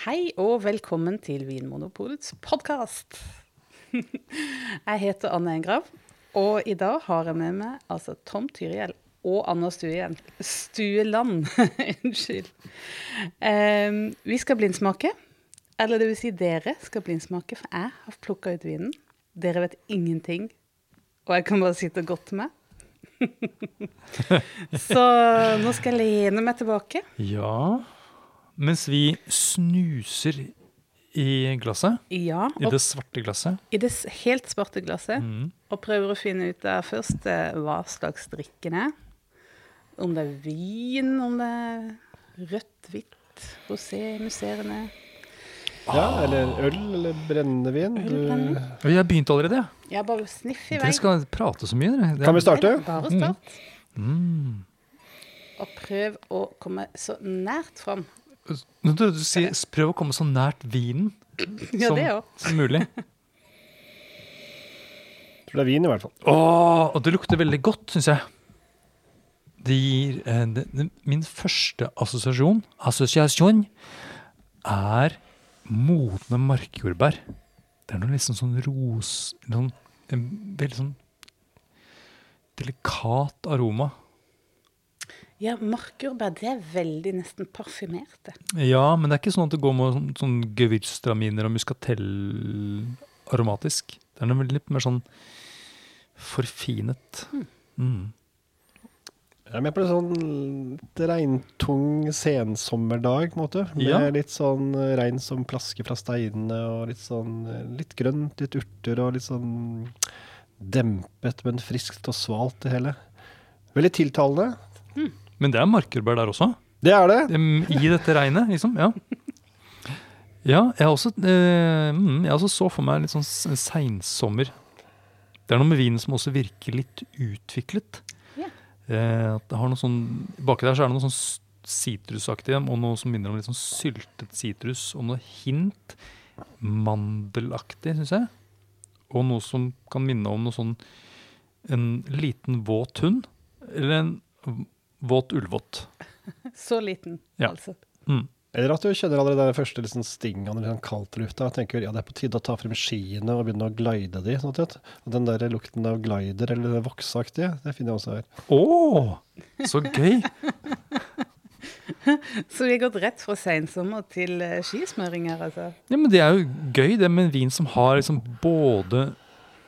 Hei og velkommen til Vinmonopolets podkast. Jeg heter Anne Engrav, og i dag har jeg med meg altså Tom Tyriel og Anna Stuen. Stueland. Unnskyld. Um, vi skal blindsmake. Eller det vil si dere skal blindsmake, for jeg har plukka ut vinen. Dere vet ingenting, og jeg kan bare sitte godt med. Så nå skal jeg lene meg tilbake. Ja Mens vi snuser i glasset, Ja, i det svarte glasset i det helt svarte glasset. mm. Og prøver å finne ut av først eh, hva slags drikken er. Om det er vin, om det er rødt, hvitt, rosé, musserende. Ja, eller øl eller brennevin. Du. Og Jeg begynte allerede, jeg. Ja, bare sniff i vei. Dere skal prate så mye, dere. Er- kan vi starte? Bare start. Mm. Og prøv å komme så nært fram. Nå, Du, du sier, prøv å komme så nært vinen Ja, som, som mulig. tror det er vin, i hvert fall. Åh, og det lukter veldig godt, syns jeg. Det gir eh, det, det, Min første assosiasjon Assosiasjon er modne markjordbær. Det er noe liksom sånn ros Noen, En veldig sånn delikat aroma. Ja, markjordbær, det er veldig nesten parfymerte. Ja, men det er ikke sånn at det går med sånn, sånn gewürztraminer og muskatell aromatisk. Det er noe litt mer sånn forfinet. Mm. Jeg er med på en sånn regntung sensommerdag, på en måte. Med Ja. litt sånn eh, regn som plasker fra steinene, og litt sånn eh, litt grønt, litt urter, og litt sånn dempet, men friskt og svalt det hele. Veldig tiltalende. Men det er markjordbær der også. Det er det. I dette regnet, liksom. Ja. Ja, jeg har også, eh, mm, jeg også så for meg litt sånn seinsommer. Det er noe med vinen som også virker litt utviklet. Ja. Eh, det har noe sånn, baki der så er det noe sånn sitrusaktig, og noe som minner om litt sånn syltet sitrus, og noe hint mandelaktig, syns jeg. Og noe som kan minne om noe sånn en liten våt hund, eller en våt ullvåt. Så liten, Ja. altså. Mm. Eller at du kjenner allerede den første liksom, stingene eller sånn kaldt i lufta. Jeg tenker ja, det er på tide å ta frem skiene og begynne å glide de. Sånn at, Og den der lukten av glider eller det voksaktige, det finner jeg også her. Å, så gøy! Så vi har gått rett fra sensommer til skismøringer, skismøring her, altså. Ja, men Det er jo gøy, det med en vin som har liksom både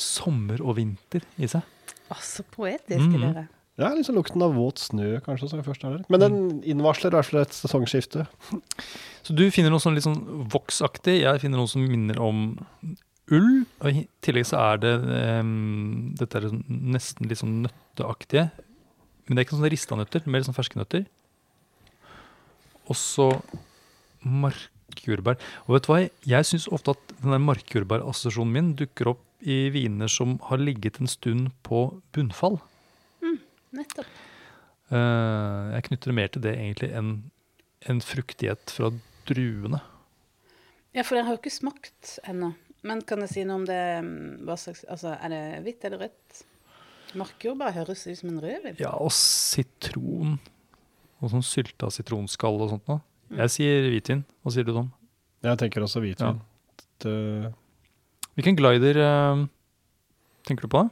sommer og vinter i seg. Å, så poetiske Mhm. dere. Ja, liksom lukten av våt snø kanskje, som jeg først er der. Men den innvarsler i hvert fall et sesongskifte. Så du finner noe sånn litt sånn voksaktig, jeg finner noe som minner om ull. Og i tillegg så er det um, dette er sånn nesten litt sånn nøtteaktige. Men det er ikke sånne rista nøtter, mer sånn ferske nøtter. Og så markjordbær. Og vet du hva, jeg syns ofte at den der markjordbærassosiasjonen min dukker opp i viner som har ligget en stund på bunnfall. Nettopp. Eh, jeg knytter det mer til det egentlig enn en fruktighet fra druene. Ja, for den har jo ikke smakt ennå. Men kan jeg si noe om det mm, hva slags, altså, Er det hvitt eller rødt? Markjordbær høres ut som en rødvin. Ja, og sitron. Og sånn sylta sitronskall og sånt noe. Jeg sier hvitvin. Hva sier du, Tom? Jeg tenker også hvitvin. Det, Hvilken glider eh, tenker du på?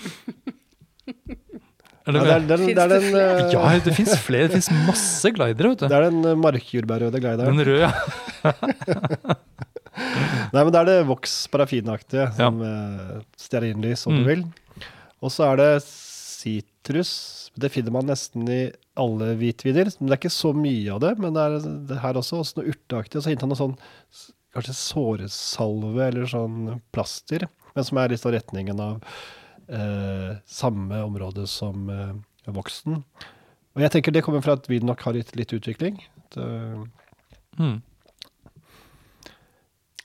Er ja, det, det, er, den, det er den, eh, ja, det fins flere. Det fins masse glidere, vet du. det er den eh, markjordbærrøde glideren. Den røde, ja. Nei, men det er det voks parafinaktige, som ja. stearinlys, om Mm. du vil. Og så er det sitrus. Det finner man nesten i alle hvitviner. Men det er ikke så mye av det, men det er det her også. Også noe urteaktig. Og så han noe sånn kanskje såresalve eller sånn plaster, men som er litt av retningen av eh, samme område som eh, voksen. Og jeg tenker det kommer fra at vi nok har litt, litt utvikling. Det, Mm.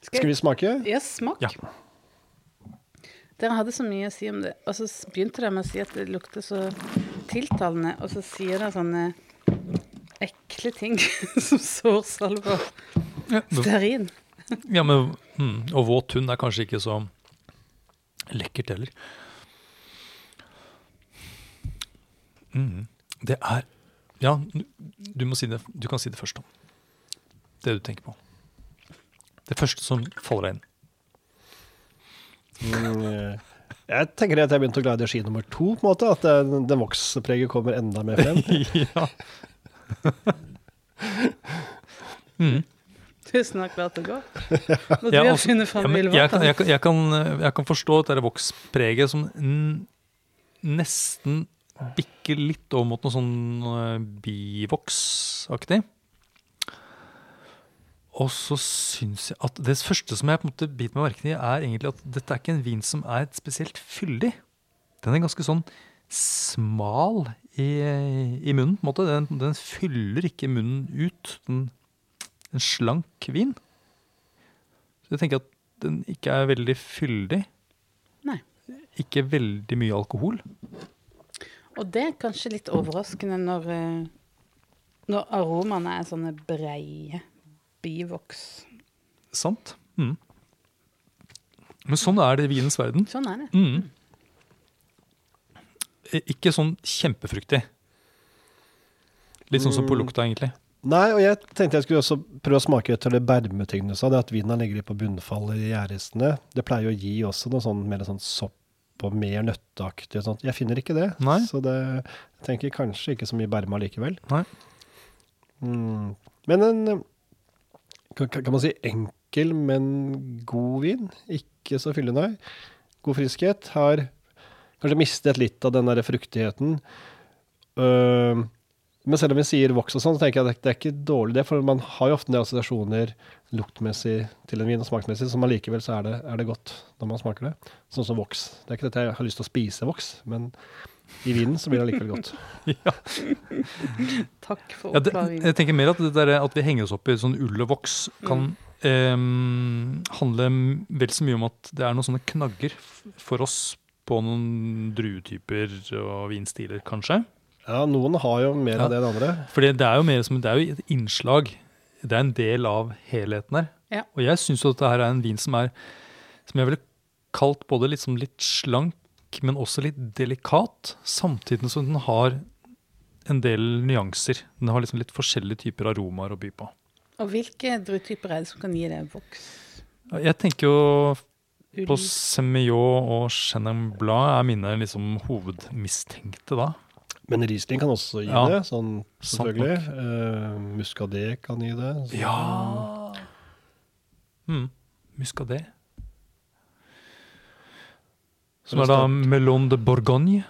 skal vi smake? Ja, smak. Ja. Dere hadde så mye å si om det, og så begynte dere med å si at det lukter så tiltalende, og så sier dere sånne ekle ting som sårsalve og Ja, stearin. Ja, men, mm, og våt hund er kanskje ikke så lekkert heller. Mm. Det er Ja, du må si det. Du kan si det først, da. det du tenker på. Det første som faller deg inn. Mm, eh, jeg tenker at jeg begynte å glede i ski nummer to, på en måte. At det, vokspreget kommer enda mer frem. ja. mm. Tusen takk for at det går. Når du Ja, funnet fram men jeg, kan, jeg, kan, jeg, kan, jeg kan forstå at det er vokspreget som n nesten bikker litt over mot noe sånn uh, bivoksaktig. Og så syns jeg at det første som jeg på en måte biter meg merke i, er egentlig at dette er ikke en vin som er spesielt fyldig. Den er ganske sånn smal i, i munnen. på en måte. Den, den fyller ikke munnen ut. Den, en slank vin. Så jeg tenker at den ikke er veldig fyldig. Nei. Ikke veldig mye alkohol. Og det er kanskje litt overraskende når, eh, når aromaene er sånne breie bivoks. Sant? Mm. Men sånn er det i vinens verden. Sånn er det. Mm. Eh, Ikke sånn kjempefruktig. Litt sånn som på Mm. lukta, egentlig. Nei, og jeg tenkte jeg skulle også prøve å smake etter det bermetygden. Det at vinen ligger litt på bunnfallet i gjærristene. Det pleier å gi også noe sånn mer sånn sopp og mer nøtteaktig og sånt. Jeg finner ikke det. Nei. Så det jeg tenker kanskje ikke så mye berma likevel. Mm. Men en kan, kan man si enkel, men god vin. Ikke så fyllende. God friskhet. Har kanskje mistet litt av den der fruktigheten. Øh, men selv om vi sier voks og sånn, så tenker jeg at det, det er ikke dårlig det, for man har jo ofte en del assosiasjoner luktmessig til en vin og smaksmessig, så allikevel så er det, er det godt når man smaker det. Sånn som voks. Det er ikke dette jeg har lyst til å spise voks, men i vinen så blir det allikevel godt. Ja. Takk for Ja, oppklaringen. jeg tenker mer at det der, at vi henger oss opp i sånn ull og voks, kan em, handle m- vel så mye om at det er noen sånne knagger for oss på noen druetyper og vinstiler, kanskje. Ja, noen har jo mer Ja. av det enn andre. Fordi det er jo mer som det er jo et innslag. Det er en del av helheten her. Ja. Og jeg syns jo at dette her er en vin som er som jeg ville kalt både sånn litt slank, men også litt delikat. Samtidig som den har en del nyanser. Den har liksom litt forskjellige typer aromaer å by på. Og hvilke druetyper er det som kan gi deg voks? Jeg tenker jo på Semillon og Chenin Blanc er mine liksom hovedmistenkte da. Men Riesling kan også gi Ja. det, sånn selvfølgelig. Uh, Muscadet kan gi det. så- Ja! Mm. Muscadet. Som er da Melon de Bourgogne,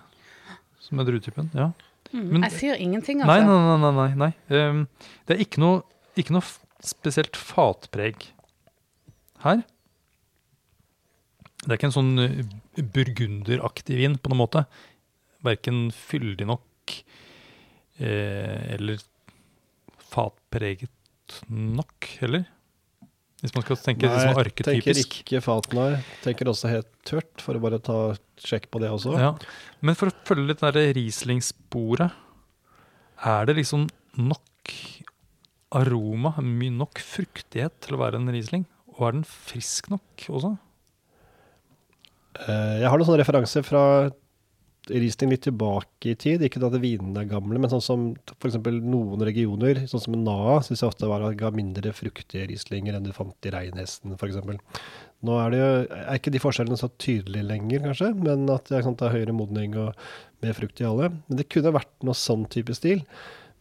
som er druetypen. Ja. Mm, Men- jeg sier ingenting, Nei, altså. nei, nei. nei, nei. Um, det er ikke noe, ikke noe spesielt fatpreg her. Det er ikke en sånn eh, burgunderaktig vin på noen måte. Verken fyldig nok eh, eller fatpreget nok heller. Hvis man skal tenke Nei, liksom jeg tenker ikke faten nei. Tenker også helt tørt, for å bare ta sjekk på det også. Ja. Men for å følge litt det Riesling-sporet, er det liksom nok aroma, mye nok fruktighet til å være en Riesling? Og er den frisk nok også? Eh, jeg har noen sånne referanser fra Riesling litt tilbake i tid. Ikke at vinene er gamle, men sånn som f.eks. noen regioner, sånn som NAA, syns jeg ofte var at ga mindre fruktige Rieslinger enn du fant i Reinhesten f.eks. Nå er det jo, er ikke de forskjellene så tydelige lenger, kanskje, men at det er, at det er høyere modning og mer frukt i alle. Men det kunne vært noe sånn type stil.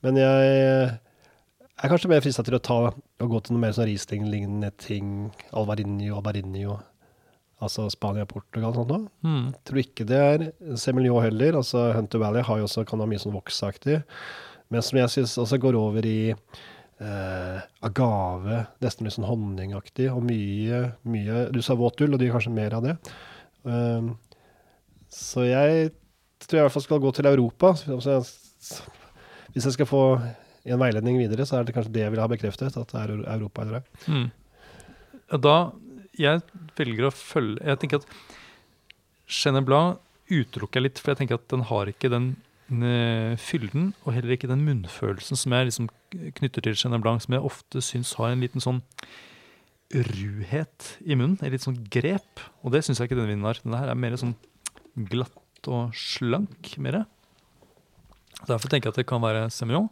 Men jeg er kanskje mer frista til å ta og gå til noe mer sånn Riesling-lignende ting. Alvarinio, Albarinho. Altså Spania, Portugal og sånn. Hmm. Tror ikke det er Semillon heller. altså Hunter Valley har jo også, kan ha mye sånn voksaktig. Men som jeg syns også går over i eh, agave, nesten litt sånn honningaktig. Og mye, mye Du sa våt ull, og de har kanskje mer av det. Um, så jeg tror jeg i hvert fall skal gå til Europa. Hvis jeg skal få en veiledning videre, så er det kanskje det jeg vil ha bekreftet, at det er Europa eller det. Mm. Da Jeg velger å følge Jeg tenker at Chenin Blanc utelukker jeg litt, for jeg tenker at den har ikke den eh, fylden, og heller ikke den munnfølelsen som jeg liksom knytter til Chenin Blanc, som jeg ofte syns har en liten sånn ruhet i munnen. En litt sånn grep. Og det syns jeg ikke denne vinen har. Denne her er mer sånn glatt og slank. Mere. Derfor tenker jeg at det kan være Semillon.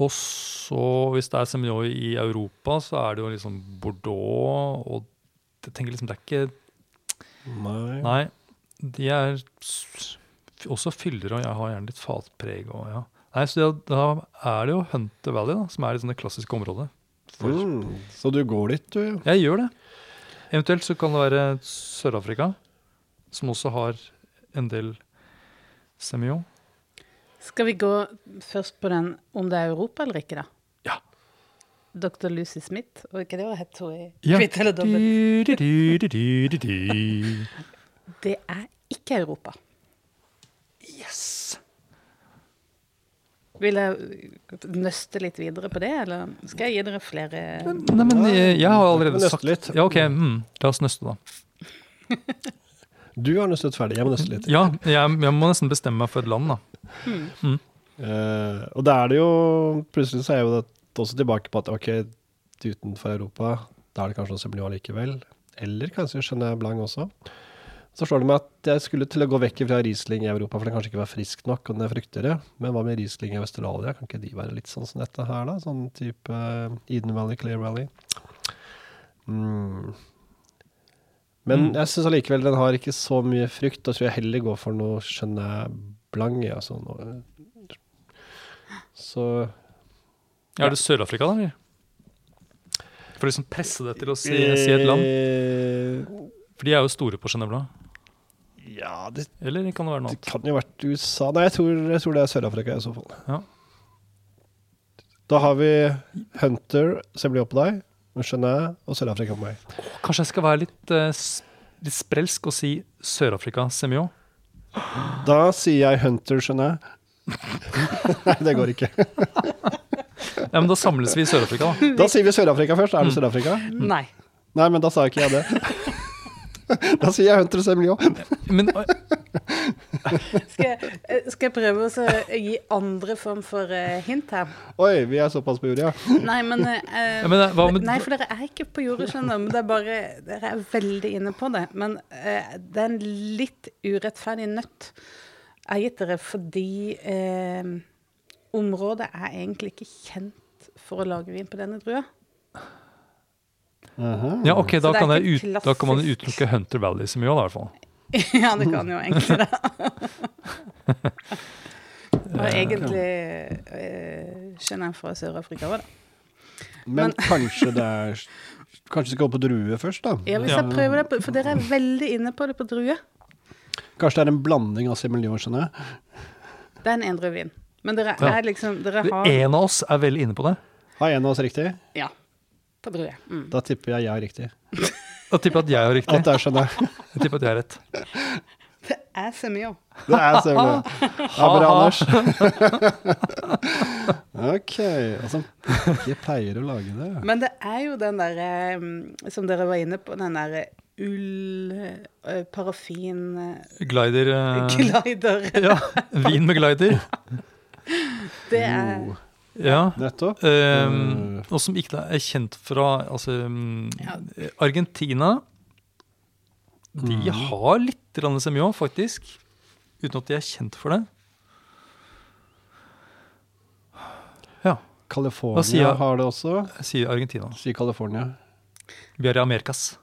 Og så, hvis det er Semillon i Europa, så er det jo liksom Bordeaux og jeg tenker liksom Det er ikke Nei. Nei, de er også fyller, og jeg har gjerne litt fatpreg. Og, ja. Nei, så det, Da er det jo Hunter Valley, da, som er liksom det klassiske området. Mm, så du går dit, du? Jeg gjør det. Eventuelt så kan det være Sør-Afrika, som også har en del Semillon. Skal vi gå først på den om det er Europa eller ikke, da? Ja. Dr. Lucy Smith, og ikke det hun het hun i Ja. Kvitt eller dobbelt? Det er ikke Europa. Yes! Vil jeg nøste litt videre på det, eller skal jeg gi dere flere Nei, men jeg, jeg har allerede sagt litt. Ja, ok, mm, la oss nøste, da. Du har nøstet ferdig. Jeg må nøste litt. Ja, jeg, jeg må nesten bestemme meg for et land, da. Eh, og da er det jo Plutselig så er jo det også tilbake på at ok, utenfor Europa, da er det kanskje noe Semillon likevel. Eller kanskje Chenin Blanc også. Så slår det meg at jeg skulle til å gå vekk fra Riesling i Europa, for den kanskje ikke var frisk nok, og den er fruktigere. Men hva med Riesling i Australia? Kan ikke de være litt sånn som dette her, da? Sånn type eh, Eden Valley, Clear Valley? Mm. Men Mm. jeg syns allikevel den har ikke så mye frukt. Da tror jeg heller går for noe Chenin Blanc. Altså noe. Så ja. Er det Sør-Afrika, da? eller? For å liksom presse det til å si, si et land? Eh, For de er jo store på Chenin Blanc. Ja, det, Eller kan det være noe det kan jo vært USA Nei, jeg tror, jeg tror det er Sør-Afrika i så fall. Ja. Da har vi Hunter, som blir oppå deg, og jeg, og Sør-Afrika på meg. Kanskje jeg skal være litt, eh, litt sprelsk og si Sør-Afrika Semillon? Da sier jeg Hunter, Chenin. Nei, det går ikke. Ja, men da samles vi i Sør-Afrika, da. Da sier vi Sør-Afrika først. Er det Sør-Afrika? Nei. Nei, men da sa ikke jeg det. Da sier jeg Hunter Semillon. Men Skal jeg, eh, skal jeg prøve å gi andre form for eh, hint her? Oi, vi er såpass på jorda, ja. Nei, men, eh, Ja, men, eh, hva med- Nei, for dere er ikke på jordet, skjønner du. Men det er bare Dere er veldig inne på det. Men eh, det er en litt urettferdig nøtt jeg har gitt dere fordi eh, området er egentlig ikke kjent for å lage vin på denne drua. ja, ok, da kan, jeg ut, da kan man utelukke Hunter Valley så mye òg, i hvert fall. ja, det kan jo egentlig det. Og egentlig skjønner jeg fra Sør-Afrika òg, da. Men kanskje det er Kanskje skal gå på drue først, da? Ja, hvis jeg prøver det, for dere er veldig inne på det på drue. Kanskje det er en blanding av Semillon skjønner jeg. Det er en endruvin. Men dere Ja. er liksom Dere har En av oss er veldig inne på det. Har en av oss riktig? Ja. På drue. Mm. Da tipper jeg jeg er riktig. Da tipper jeg at jeg har riktig. At jeg skjønner. Jeg tipper at jeg har rett. Det er semillon. Det er Semillon. Ja, bra, Anders. ok. Altså, jeg pleier å lage det. Men det er jo den derre som dere var inne på, den derre ull... eh, Parafin... eh, Glider eh, Glider. Ja. Vin med glider. Det er Oh, Ja. nettopp. Um, og som ikke er kjent fra altså, um, Ja. Argentina. De mm. har litt semillon, faktisk. Uten at de er kjent for det. Ja, California sier har det også. jeg sier Argentina. Sier California. Vi er i Amerikas.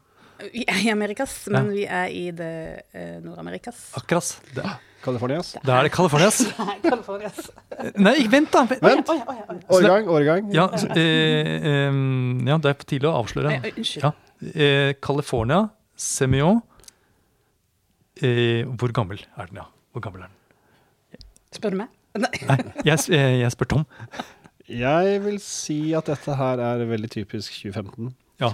Vi er i Amerikas, men vi er i det uh, Nord-Amerikas. Akkurat. Det, Californias. da er det Californias. Nei, ikke vent, da! Vent. Vent! Oi, oi, oi. Årgang, årgang. Ja, så, eh, eh, ja, det er på tide å avsløre. Unnskyld. Ja. Eh, California, Semillon eh, Hvor gammel er den, ja? Hvor gammel er den? Spør du meg? Nei. Nei, jeg, eh, jeg spør Tom. Jeg vil si at dette her er veldig typisk 2015. Ja.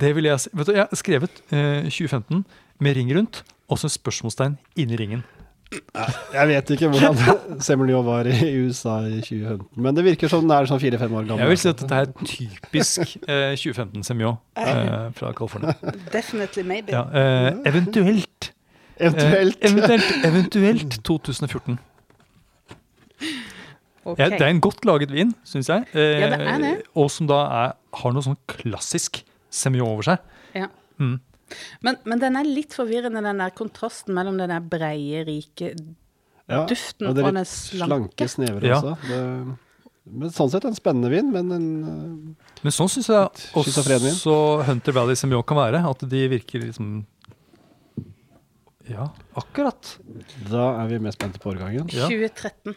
Det vil jeg si. Vet du, jeg har skrevet eh, 2015 med ring rundt, og så spørsmålstegn inni ringen. Jeg vet ikke hvordan Semillon var i USA i 2015, men det virker som den er sånn fire-fem år gammel. Jeg vil si at dette er typisk eh, 2015 Semillon eh, fra California. Definitely maybe. Ja, eh, eventuelt, eh, Eventuelt. eventuelt Eventuelt 2014. Okay. Ja, det er en godt laget vin, syns jeg. Eh, Ja, det er det. Og som da er, har noe sånn klassisk semillon over seg. Ja. Mm. Men, men den er litt forvirrende, den der kontrasten mellom den der breie, rike Ja, duften og den slanke Ja, og den litt slanke. snever også. Ja. Det, Men sånn sett en spennende vin, men en eh, Men sånn syns jeg også Hunter Valley Semillon kan være. At de virker liksom Ja, akkurat. Da er vi mer spente på årgangen. Ja. 2013.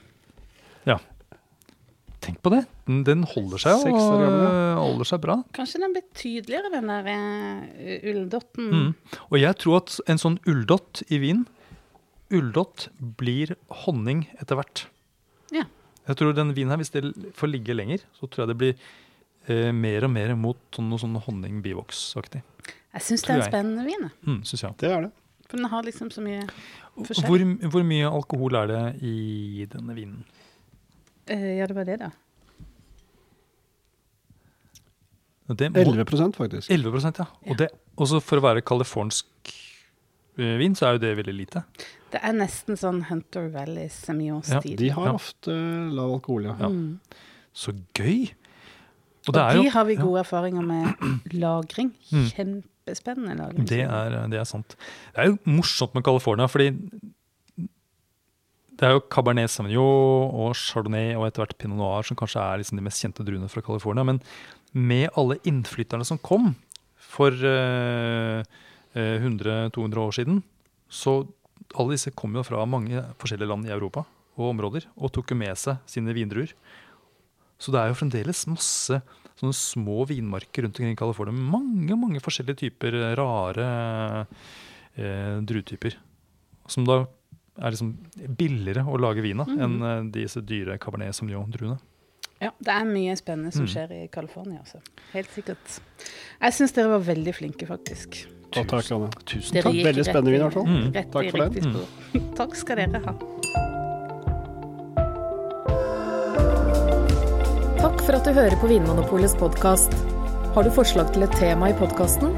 Tenk på det. Den, den holder seg og øh, holder seg bra. Kanskje den blir tydeligere, den der uh, ulldotten. Mm. Og jeg tror at en sånn ulldott i vin Ulldott blir honning etter hvert. Ja. Jeg tror den vinen her, hvis det får ligge lenger, så tror jeg det blir uh, mer og mer mot sånn, noe sånn honning-bivoks-aktig. Jeg syns det er en spennende vin. Mm, synes jeg. Det er det. For den har liksom så mye forskjell. Hvor, hvor mye alkohol er det i denne vinen? Eh, ja, det var det, da. Det må- 11% faktisk. 11 ja. Og det, også for å være californsk eh, vin, så er jo det veldig lite. Det er nesten sånn Hunter Valley Semillon-stil. De har Ja. ofte lav alkohol, ja. Ja. Mm. Så gøy! Og Og det er de jo har vi ja. gode erfaringer med lagring. Mm. Kjempespennende lagring. Det er, det er sant. Det er jo morsomt med California, fordi det er jo Cabernet Sauvignon og Chardonnay og etter hvert Pinot Noir som kanskje er liksom de mest kjente druene fra California. Men med alle innflytterne som kom for eh, eh, 100-200 år siden, så alle disse kom jo fra mange forskjellige land i Europa og områder og tok jo med seg sine vindruer. Så det er jo fremdeles masse sånne små vinmarker rundt omkring i California med mange mange forskjellige typer eh, rare eh, druetyper. Som da er liksom billigere å lage vin av Mhm. enn eh, disse dyre Cabernet Sauvignon-druene. Ja, det er mye spennende som Mm. skjer i California, altså. Helt sikkert. Jeg syns dere var veldig flinke, faktisk. Tusen, takk, Anne. Tusen takk. Veldig spennende vin, i hvert fall. Mm. Rett Takk i for det. riktig spor. Takk skal dere ha. Takk for at du hører på Vinmonopolets podkast. Har du forslag til et tema i podkasten?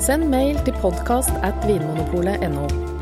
Send mail til podkast at vinmonopolet.no.